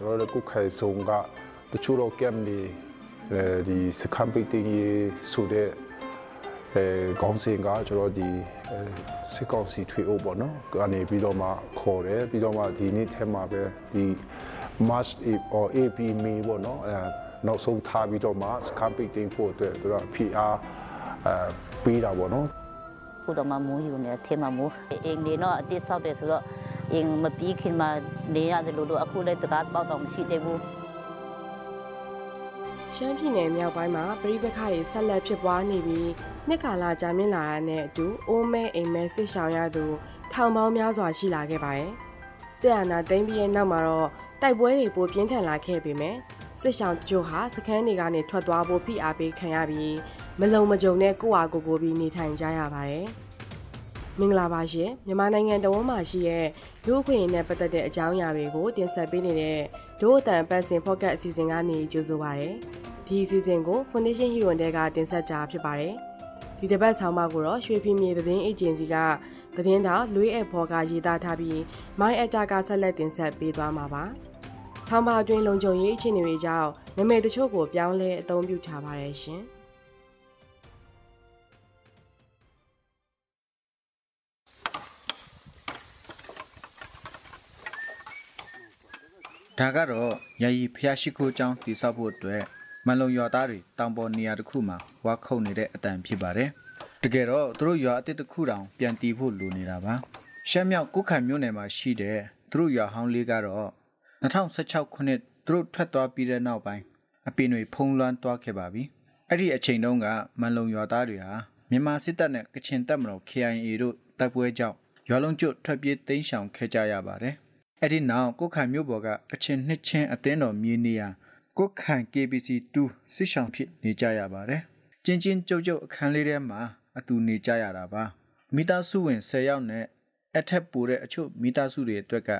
ကျွန်တော်တို့ကုခိုင်ဆုံကတချို့တော့ကမ်ဒီဒီစကမ်ပိတင်ရေးဆိုတဲ့အဲခေါင်းစဉ်ကကျွန်တော်ဒီစစ်ကောင်စီထွေအုပ်ပေါ့နော်ကနေပြီးတော့မှခေါ်တယ်ပြီးတော့မှဒီနေ့ထဲမှာပဲဒီ March or AP May ပေါ့နော်အဲနောက်ဆုံးထားပြီးတော့မှစကမ်ပိတင်ဖို့အတွက်သူက PR အဲပေးတာပေါ့နော်ခုတော့မှမိုးယူနေထဲမှာမိုးအင်းနေတော့အတိဆောက်တယ်ဆိုတော့ အင်းမပြီးခင်မှာနေရတယ်လို့တော့အခုလည်းတကားပေါက်တော့မရှိသေးဘူးရှမ်းပြည်နယ်မြောက်ပိုင်းမှာပြည်ပခါတွေဆက်လက်ဖြစ်ပွားနေပြီးနှစ်ကာလကြာမြင့်လာတာနဲ့အတူအိုးမဲအိမ်မဲစစ်ရှောင်ရသူထောင်ပေါင်းများစွာရှိလာခဲ့ပါတယ်။စစ်အာဏာသိမ်းပြီးတဲ့နောက်မှာတော့တိုက်ပွဲတွေပိုပြင်းထန်လာခဲ့ပေမဲ့စစ်ရှောင်တချို့ဟာစခန်းတွေကနေထွက်သွားဖို့ဖိအားပေးခံရပြီးမလုံမကြုံနဲ့ကိုယ့်အားကိုယ်ကိုပြီးနေထိုင်ကြရပါတယ်။ မင်္ဂလာပါရှင်မြန်မာနိုင်ငံတဝန်းမှာရှိတဲ့လူ့အခွင့်အရေးနဲ့ပတ်သက်တဲ့အကြောင်းအရာတွေကိုတင်ဆက်ပေးနေတဲ့ဒို့အတန်ပတ်စင်ဖော့ကတ်အစီအစဉ်ကနေကြိုဆိုပါရစေ။ဒီအစီအစဉ်ကို Foundation Hero တဲကတင်ဆက်ကြဖြစ်ပါတယ်။ဒီတစ်ပတ်ဆောင်းပါးကိုတော့ရွှေပြင်းမြေသတင်းအေဂျင်စီကသတင်းတော်လွေးအဖော်ကရေးသားထားပြီးမိုင်းအကြကဆက်လက်တင်ဆက်ပေးသွားမှာပါ။ဆောင်းပါးအတွင်းလုံခြုံရေးအခြေအနေတွေကြောင့်နာမည်တချို့ကိုပြောင်းလဲအသုံးပြုထားပါတယ်ရှင်။ ဒါကတော့ယာယီဖျားရှိခိုးကျောင်းတည်ဆောက်ဖို့အတွက်မန်လုံရွာသားတွေတောင်ပေါ်နေရာတစ်ခုမှာဝါခုတ်နေတဲ့အတန်ဖြစ်ပါတယ်။တကယ်တော့သူတို့ရွာအတစ်တစ်ခုတောင်ပြန်တည်ဖို့လိုနေတာပါ။ရှမ်းမြောက်ကုတ်ခိုင်မြို့နယ်မှာရှိတဲ့သူတို့ရွာဟောင်းလေးကတော့2016ခုနှစ်သူတို့ထွက်သွားပြီးတဲ့နောက်ပိုင်းအပင်တွေဖုံးလွှမ်းသွားခဲ့ပါပြီ။အဲ့ဒီအချိန်တုန်းကမန်လုံရွာသားတွေဟာမြန်မာစစ်တပ်နဲ့ကချင်တပ်မတော် KIA တို့တပ်ပွဲကြောင့်ရွာလုံးကျွတ်ထွက်ပြေးတိမ်းရှောင်ခဲ့ကြရပါတယ်။ အဲ့ဒီနောက်ကိုခိုင်မြို့ပေါ်ကကချင်နှစ်ချင်းအသင်းတော်မြေနေရာကိုခိုင် KBC 2စစ်ဆောင်ဖြစ်နေကြရပါတယ်။ကျင်းချင်းကြုတ်ကြုတ်အခန်းလေးထဲမှာအတူနေကြရတာပါ။မိသားစုဝင်10ယောက်နဲ့အထက်ပိုတဲ့အချို့မိသားစုတွေအတွက်က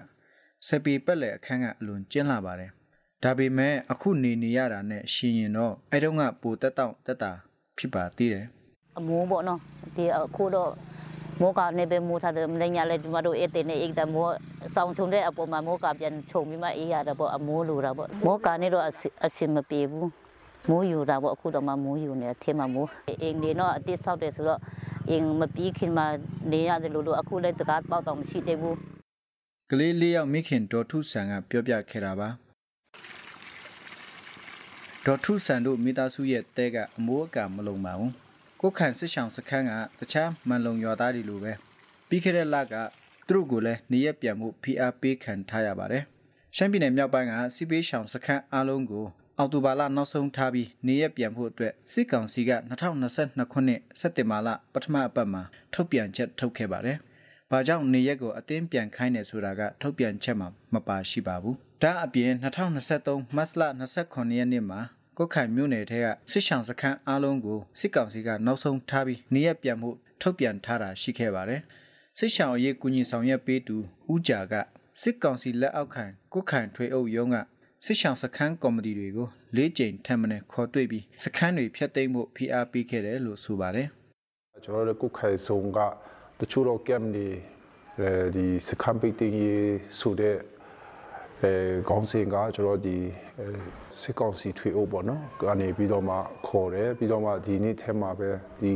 စပီပက်လက်အခန်းကအလွန်ကျဉ်းလာပါတယ်။ဒါပေမဲ့အခုနေနေရတာနဲ့ရှင်ရင်တော့အဲ့တုန်းကပိုတက်တောင့်တက်တာဖြစ်ပါသေးတယ်။အမိုးပေါ့နော်ဒီအခုတော့ မိုးကနေပဲမိုးထားတယ်မနေ့ညလည်းကျမတို့အေးတဲ့နေအိတ်တယ်မိုးဆောင်ချုံတဲ့အပေါ်မှာမိုးကပြန်ခြုံပြီးမှအေးရတာပေါ့အမိုးလိုတာပေါ့မိုးကနေတော့အစင်မပြေဘူးမိုးယူတာပေါ့အခုတော့မှမိုးယူနေထဲမှာမိုးအင်းနေတော့အတိဆောက်တယ်ဆိုတော့အင်းမပြီးခင်မှာနေရတယ်လို့တော့အခုလည်းတကားပေါက်တော့မရှိသေးဘူးကလေးလေးယောက်မိခင်ဒေါ်ထုဆန်ကပြောပြခဲ့တာပါဒေါ်ထုဆန်တို့မိသားစုရဲ့တဲကအမိုးအကာမလုံပါဘူး ကိုခန့်စစ်ဆောင်စခန်းကတခြားမန်လုံရွာသားတွေလိုပဲပြီးခဲ့တဲ့လကသူတို့ကိုလည်းနေရက်ပြန်မှုဖိအားပေးခံထားရပါတယ်ရှမ်းပြည်နယ်မြောက်ပိုင်းကစီပေးရှောင်စခန်းအားလုံးကိုအော်တိုဘာလနောက်ဆုံးထားပြီးနေရက်ပြန်ဖို့အတွက်စစ်ကောင်စီက2022ခုနှစ်စက်တင်ဘာလပထမအပတ်မှာထုတ်ပြန်ချက်ထုတ်ခဲ့ပါတယ်။ဘာကြောင့်နေရက်ကိုအတင်းပြန်ခိုင်းနေဆိုတာကထုတ်ပြန်ချက်မှာမပါရှိပါဘူး။ဒါအပြင်2023မတ်လ29ရက်နေ့မှာ ကုတ်ခိုင်မြို့နယ်ထဲကစစ်ဆောင်စခန်းအားလုံးကိုစစ်ကောင်စီကနောက်ဆုံးထားပြီးနေရက်ပြန်မှုထုတ်ပြန်ထားတာရှိခဲ့ပါတယ်။စစ်ဆောင်ရေးကူညီဆောင်ရွက်ပေးသူဦးကြာကစစ်ကောင်စီလက်အောက်ခံကုတ်ခိုင်ထွေအုပ်ရုံးကစစ်ဆောင်စခန်းကော်မတီတွေကိုလေးကြိမ်ထပ်မံခေါ်တွေ့ပြီးစခန်းတွေဖျက်သိမ်းဖို့ဖိအားပေးခဲ့တယ်လို့ဆိုပါတယ်ကျွန်တော်တို့ကုခိုင်ဆုံကတချို့တော့ကမ်ဒီအဲဒီစကမ်ပိတင်ရေးဆိုတဲ့ အဲခေါင်းစဉ်ကကျွန်တော်ဒီစစ်ကောင်စီထွေအုပ်ပေါ့နော်ကနေပြီးတော့မှခေါ်တယ်ပြီးတော့မှဒီနေ့ထဲမှာပဲဒီ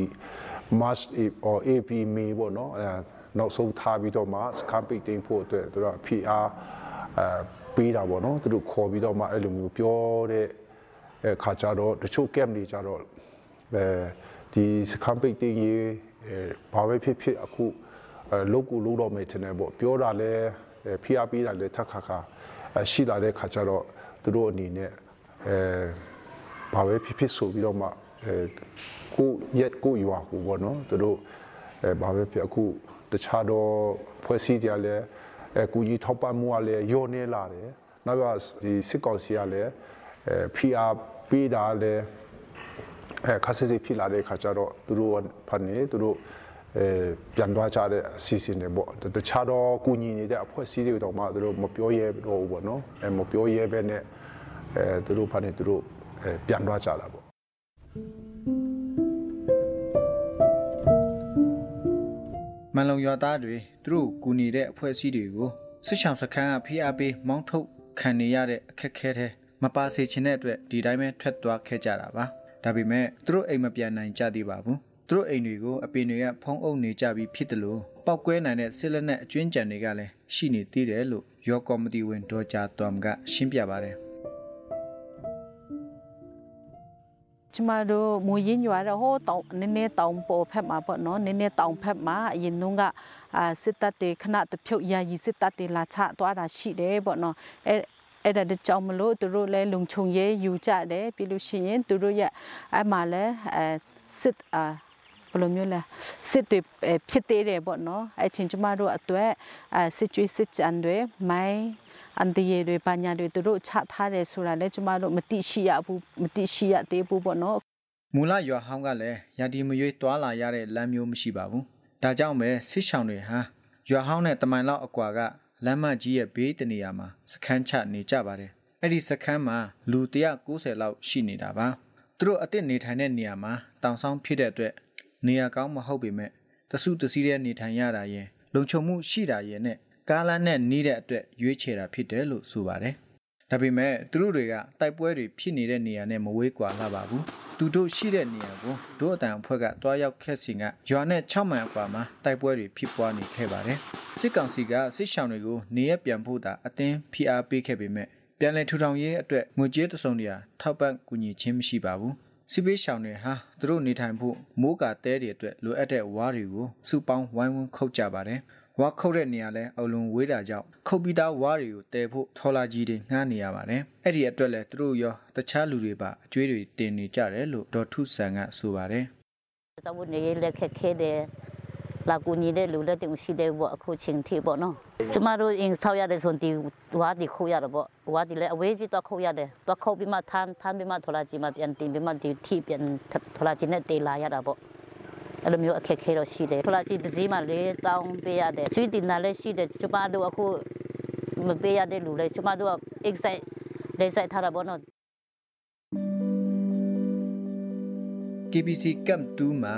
March or AP May ပေါ့နော်အဲနောက်ဆုံးထားပြီးတော့မှစကမ်ပိတင်ဖို့အတွက်သူတို့ PR အဲပေးတာပေါ့နော်သူတို့ခေါ်ပြီးတော့မှအဲ့လိုမျိုးပြောတဲ့အခါကျတော့တချို့ camp တွေကျတော့အဲဒီစကမ်ပိတ်တင်ရေးအဲဘာပဲဖြစ်ဖြစ်အခုအဲလုတ်ကိုလုတ်တော့မယ်ထင်တယ်ပေါ့ပြောတာလဲ ဖိအားပေးတာလဲထက်ခါခါရှိလာတဲ့ခါကျတော့သူတို့အနေနဲ့အဲဘာပဲဖြစ်ဖြစ်ဆိုပြီးတော့မှအဲကိုရက်ကိုရွာကိုပေါ့နော်သူတို့အဲဘာပဲဖြစ်အခုတခြားတော့ဖွဲ့စည်းကြလဲအဲကူကြီးထောက်ပံ့မှုကလည်းယောနေလာတယ်နောက်ကဒီစစ်ကောင်စီကလည်းအဲ PR ပေးတာလည်းအဲခါစစ်စစ်ဖြစ်လာတဲ့ခါကျတော့သူတို့ဖန်နေသူတို့ အဲပြန်သွားကြတဲ့အစီအစဉ်တွေပေါ့တခြားတော့ကူညီနေတဲ့အဖွဲ့အစည်းတွေတော့မှသူတို့မပြောရဲတော့ဘူးပေါ့နော်အဲမပြောရဲပဲနဲ့အဲသူတို့ဖန်နေသူတို့အဲပြန်သွားကြတာပေါ့မန်လုံရွာသားတွေသူတို့ကူညီတဲ့အဖွဲ့အစည်းတွေကိုစစ်ဆောင်စခန်းကဖိအားပေးမောင်းထုတ်ခံနေရတဲ့အခက်ခဲတဲ့မပါစေချင်တဲ့အတွက်ဒီတိုင်းပဲထွက်သွားခဲ့ကြတာပါဒါပေမဲ့သူတို့အိမ်မပြန်နိုင်ကြသေးပါဘူး သူတို့အိမ်တွေကိုအပင်တွေကဖုံးအုပ်နေကြပြီးဖြစ်တယ်လို့ပောက်ကွဲနိုင်တဲ့စစ်လက်နက်အကျွင်းကြံတွေကလည်းရှိနေသေးတယ်လို့ရောကော်မတီဝင်ဒေါ်ဂျာတွမ်ကရှင်းပြပါတယ်ကျမတို့မူရင်းရွာတော့ဟိုတောင်နည်းနည်းတောင်ပေါ်ဖက်မှာပေါ့နော်နည်းနည်းတောင်ဖက်မှာအရင်တုန်းကအာစစ်တပ်တွေခဏတဖြုတ်ယာယီစစ်တပ်တွေလာချသွားတာရှိတယ်ပေါ့နော်အဲအဲ့ဒါတကြောင်မလို့သူတို့လည်းလုံခြုံရေးယူကြတယ်ပြီးလို့ရှိရင်သူတို့ရဲ့အဲ့မှာလည်းအဲစစ်အာ ဘယ်လိုမျိုးလဲစစ်တွေဖြစ်သေးတယ်ပေါ့နော်အဲ့ချင်းကျမတို့အတွက်အဲစစ်ကျွေးစစ်ကြံတွေမိုင်းအန်ဒီရတွေပညာတွေသူတို့ချထားတယ်ဆိုတာလည်းကျမတို့မသိရှိရဘူးမသိရှိရသေးဘူးပေါ့နော်မူလရွာဟောင်းကလည်းရာဒီမရွေးတွာလာရတဲ့လမ်းမျိုးမရှိပါဘူးဒါကြောင့်ပဲဆစ်ဆောင်တွေဟာရွာဟောင်းနဲ့တမိုင်လောက်အကွာကလမ်းမကြီးရဲ့ဘေးတနေရာမှာစခန်းချနေကြပါတယ်အဲ့ဒီစခန်းမှာလူ190လောက်ရှိနေတာပါသူတို့အစ်စ်နေထိုင်တဲ့နေရာမှာတောင်ဆောင်ဖြစ်တဲ့အတွက် နေရာကောင်းမဟုတ်ပေမဲ့တစုတစည်းတဲ့နေထိုင်ရတာရင်လုံခြုံမှုရှိတာရင်နဲ့ကားလမ်းနဲ့နီးတဲ့အတွက်ရွေးချယ်တာဖြစ်တယ်လို့ဆိုပါတယ်ဒါပေမဲ့သူတို့တွေကတိုက်ပွဲတွေဖြစ်နေတဲ့နေရာနဲ့မဝေးကွာလာပါဘူးသူတို့ရှိတဲ့နေရာကိုဒို့အတန်အဖွဲ့ကတွားရောက်ခဲ့စဉ်ကရွာနဲ့6မိုင်အကွာမှာတိုက်ပွဲတွေဖြစ်ပွားနေခဲ့ပါတယ်စစ်ကောင်စီကစစ်ရှောင်းတွေကိုနေရပြန်ဖို့တာအတင်းဖိအားပေးခဲ့ပေမဲ့ပြန်လည်ထူထောင်ရေးအတွက်ငွေကြေးတစုံတရာထောက်ပံ့ကူညီခြင်းမရှိပါဘူး စစ်ပေးရှောင်းတွေဟာသူတို့နေထိုင်ဖို့မိုးကာတဲတွေအတွက်လိုအပ်တဲ့ဝါးတွေကိုစုပေါင်းဝိုင်းဝန်းခုတ်ကြပါတယ်ဝါခုတ်တဲ့နေရာလဲအလုံးဝေးတာကြောင့်ခုတ်ပြီးသားဝါတွေကိုတဲဖို့ထော်လာကြီးတွေငှားနေရပါတယ်။အဲ့ဒီအတွက်လဲသူတို့ရောတခြားလူတွေပါအကျွေးတွေတင်နေကြတယ်လို့ဒေါ်ထုဆန်ကဆိုပါတယ်သဝနေလက်ခက်ခဲတယ် လာကူညီတဲ့လူလက်တင်ရှိတဲ့ဘောအခုချင်းတီပေါ့နော်ကျမတို့အင်းဆောက်ရတဲ့ဆိုတီဝါဒီခိုးရတော့ဘောဝါဒီလည်းအဝေးကြီးတော့ခိုးရတယ်တော့ခိုးပြီးမှထမ်းထမ်းပြီးမှထော်လာကြီးမှပြန်တင်ပြီးမှဒီထီပြန်ထော်လာကြီးနဲ့တေးလာရတာပေါ့အဲ့လိုမျိုးအခက်ခဲတော့ရှိတယ်ထော်လာကြီးတစ်စီးမှ၄တောင်းပေးရတယ်ကျွေးတင်တာလည်းရှိတယ်ကျမတို့အခုမပေးရတဲ့လူလည်းကျမတို့က excite လေးဆိုင်ထားတာပေါ့နော်။ KBC Camp 2မှာ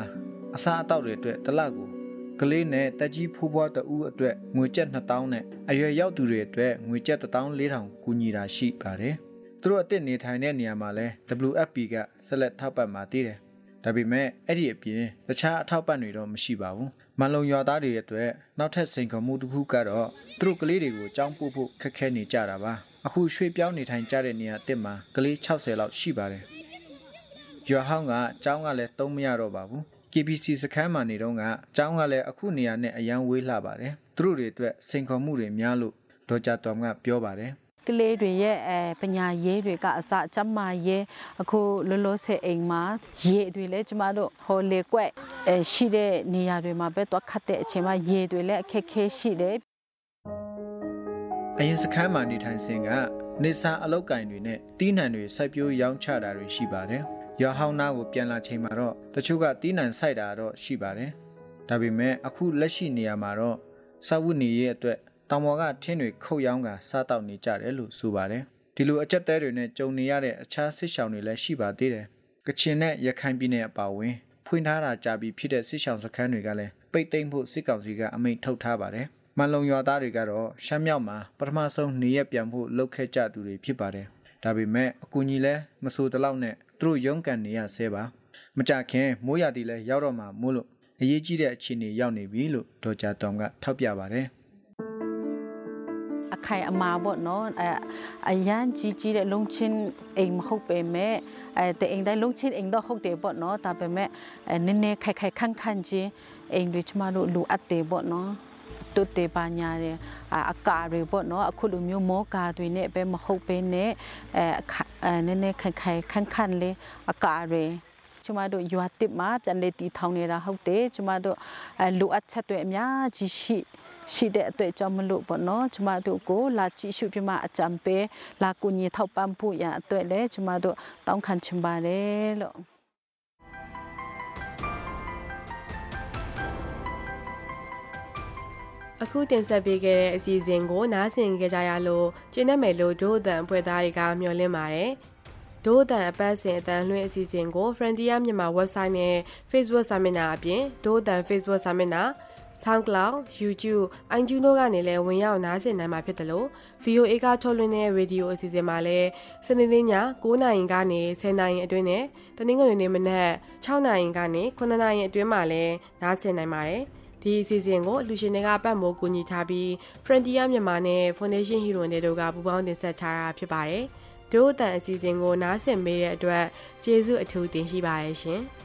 အစားအသောက်တွေအတွက်တစ်လကို ကလေးနဲ့တက်ကြီးဖိုးဖွားတဦးအတွက်ငွေကျပ်2000နဲ့အရွယ်ရောက်သူတွေအတွက်ငွေကျပ်14000ကူညီတာရှိပါတယ်။သူတို့အစ်စ်နေထိုင်တဲ့နေရာမှာလဲ WFP ကဆက်လက်ထောက်ပံ့มาသေးတယ်။ဒါပေမဲ့အဲ့ဒီအပြင်တခြားအထောက်ပံ့တွေတော့မရှိပါဘူး။မန်လုံရွာသားတွေအတွက်နောက်ထပ်စိန်ခေါ်မှုတစ်ခုကတော့သူတို့ကလေးတွေကိုကြောင်းပို့ဖို့ခက်ခဲနေကြတာပါ။အခုရွှေ့ပြောင်းနေထိုင်ကြတဲ့နေရာအစ်စ်မှာကလေး60လောက်ရှိပါတယ်။ရွာဟောင်းကကျောင်းကလည်းသုံးမရတော့ပါဘူး KBC စခန်းမှာနေတော့ကကျောင်းကလည်းအခုနေရာနဲ့အရန်ဝေးလှပါတယ်သူတို့တွေအတွက်စိန်ခေါ်မှုတွေများလို့ဒေါ်ကြတော်ကပြောပါတယ်ကလေးတွေရဲ့အဲပညာရေးတွေကအစကျမရေးအခုလောလောဆယ်အိမ်မှာရေတွေလည်းကျမတို့ဟိုလေကွက်အဲရှိတဲ့နေရာတွေမှာပဲတော့ခတ်တဲ့အချိန်မှာရေတွေလည်းအခက်ခဲရှိတယ်အရင်စခန်းမှာနေထိုင်စဉ်ကနေစာအလောက်ကင်တွေနဲ့တီးနှံတွေစိုက်ပျိုးရောင်းချတာတွေရှိပါတယ် ရွာဟောင်းနာကိုပြန်လာချိန်မှာတော့တချို့ကတီးနှံစိုက်တာတော့ရှိပါတယ်ဒါပေမဲ့အခုလက်ရှိနေရာမှာတော့စာဝတ်နေရေးအတွက်တောင်ပေါ်ကထင်းတွေခုတ်ရောင်းကစားတောက်နေကြတယ်လို့ဆိုပါတယ်ဒီလိုအကြက်တဲတွေနဲ့ကြုံနေရတဲ့အခြားစစ်ဆောင်တွေလည်းရှိပါသေးတယ်ကချင်နဲ့ရခိုင်ပြည်နယ်အပါအဝင်ဖွင့်ထားတာကြာပြီဖြစ်တဲ့စစ်ဆောင်စခန်းတွေကလည်းပိတ်သိမ်းဖို့စစ်ကောင်စီကအမိန့်ထုတ်ထားပါတယ်မန်လုံရွာသားတွေကတော့ရှမ်းမြောက်မှာပထမဆုံးနေရပြန်ဖို့လှုပ်ခဲကြသူတွေဖြစ်ပါတယ်ဒါပေမဲ့အကူကြီးလဲမဆိုတလောက်နဲ့ သူတို့ရုန်းကန်နေရဆဲပါမကြခင်မိုးရတီလဲရောက်တော့မှမို့လို့အရေးကြီးတဲ့အခြေအနေရောက်နေပြီလို့ဒေါ်ကြတောင်ကထောက်ပြပါတယ်အခိုင်အမာပေါ့နော်အဲအရန်ကြီးကြီးတဲ့လုံးချင်းအိမ်မဟုတ်ပေမဲ့အဲတဲ့အိမ်တိုင်းလုံးချင်းအိမ်တော့ဟုတ်တယ်ပေါ့နော်ဒါပေမဲ့အဲနည်းနည်းခိုင်ခိုင်ခန့်ခန့်ချင်းအိမ်တွေကျမတို့လိုအပ်တယ်ပေါ့နော် တုတ်တေပါညာတယ်အကာတွေပေါ့နော်အခုလိုမျိုးမောကာတွေနဲ့ပဲမဟုတ်ပဲနဲ့အဲအဲနည်းနည်းခိုင်ခိုင်ခန့်ခန့်လေးအကာတွေကျမတို့ရွာတစ်မှာပြန်လေတီထောင်နေတာဟုတ်တယ်ကျမတို့အဲလိုအပ်ချက်တွေအများကြီးရှိရှိတဲ့အတွက်ကြောင့်မလို့ပေါ့နော်ကျမတို့ကိုလာကြည့်ရှုပြမအကြံပေးလာကူညီထောက်ပံ့ဖို့ရအတွက်လည်းကျမတို့တောင်းခံချင်ပါတယ်လို့ အခုတင်ဆက်ပေးခဲ့တဲ့အစီအစဉ်ကို နားဆင်ကြကြရလို့ကျင်းနေမယ်လို့ဒို့အတန်အဖွဲ့သားတွေကမျှော်လင့်ပါတယ်။ဒို့အတန်အပတ်စဉ်အတန်လွှင့်အစီအစဉ်ကို Frontier မြန်မာ website နဲ့ Facebook စာမျက်နှာအပြင်ဒို့အတန် Facebook စာမျက်နှာ SoundCloud, YouTube, iTunes တို့ကနေလည်းဝင်ရောက်နားဆင်နိုင်မှာဖြစ်တယ်လို့ VOA ကထုတ်လွှင့်တဲ့ရေဒီယိုအစီအစဉ်မှာလည်းစနေနေ့ည9:00နာရီကနေ10:00နာရီအတွင်းနဲ့တနင်္ဂနွေနေ့မနက်6:00နာရီကနေ9:00နာရီအတွင်းမှာလည်းနားဆင်နိုင်ပါတယ်။ ဒီအစီအစဉ်ကိုလူရှင်တွေကပတ်မိုးကူညီထားပြီး Frontier မြန်မာနဲ့ Foundation Hero တွေတို့ကပူးပေါင်းတင်ဆက်ထားတာဖြစ်ပါတယ်။ဒို့အတန်အစီအစဉ်ကိုနားဆင်ပေးတဲ့အတွက်ကျေးဇူးအထူးတင်ရှိပါတယ်ရှင်။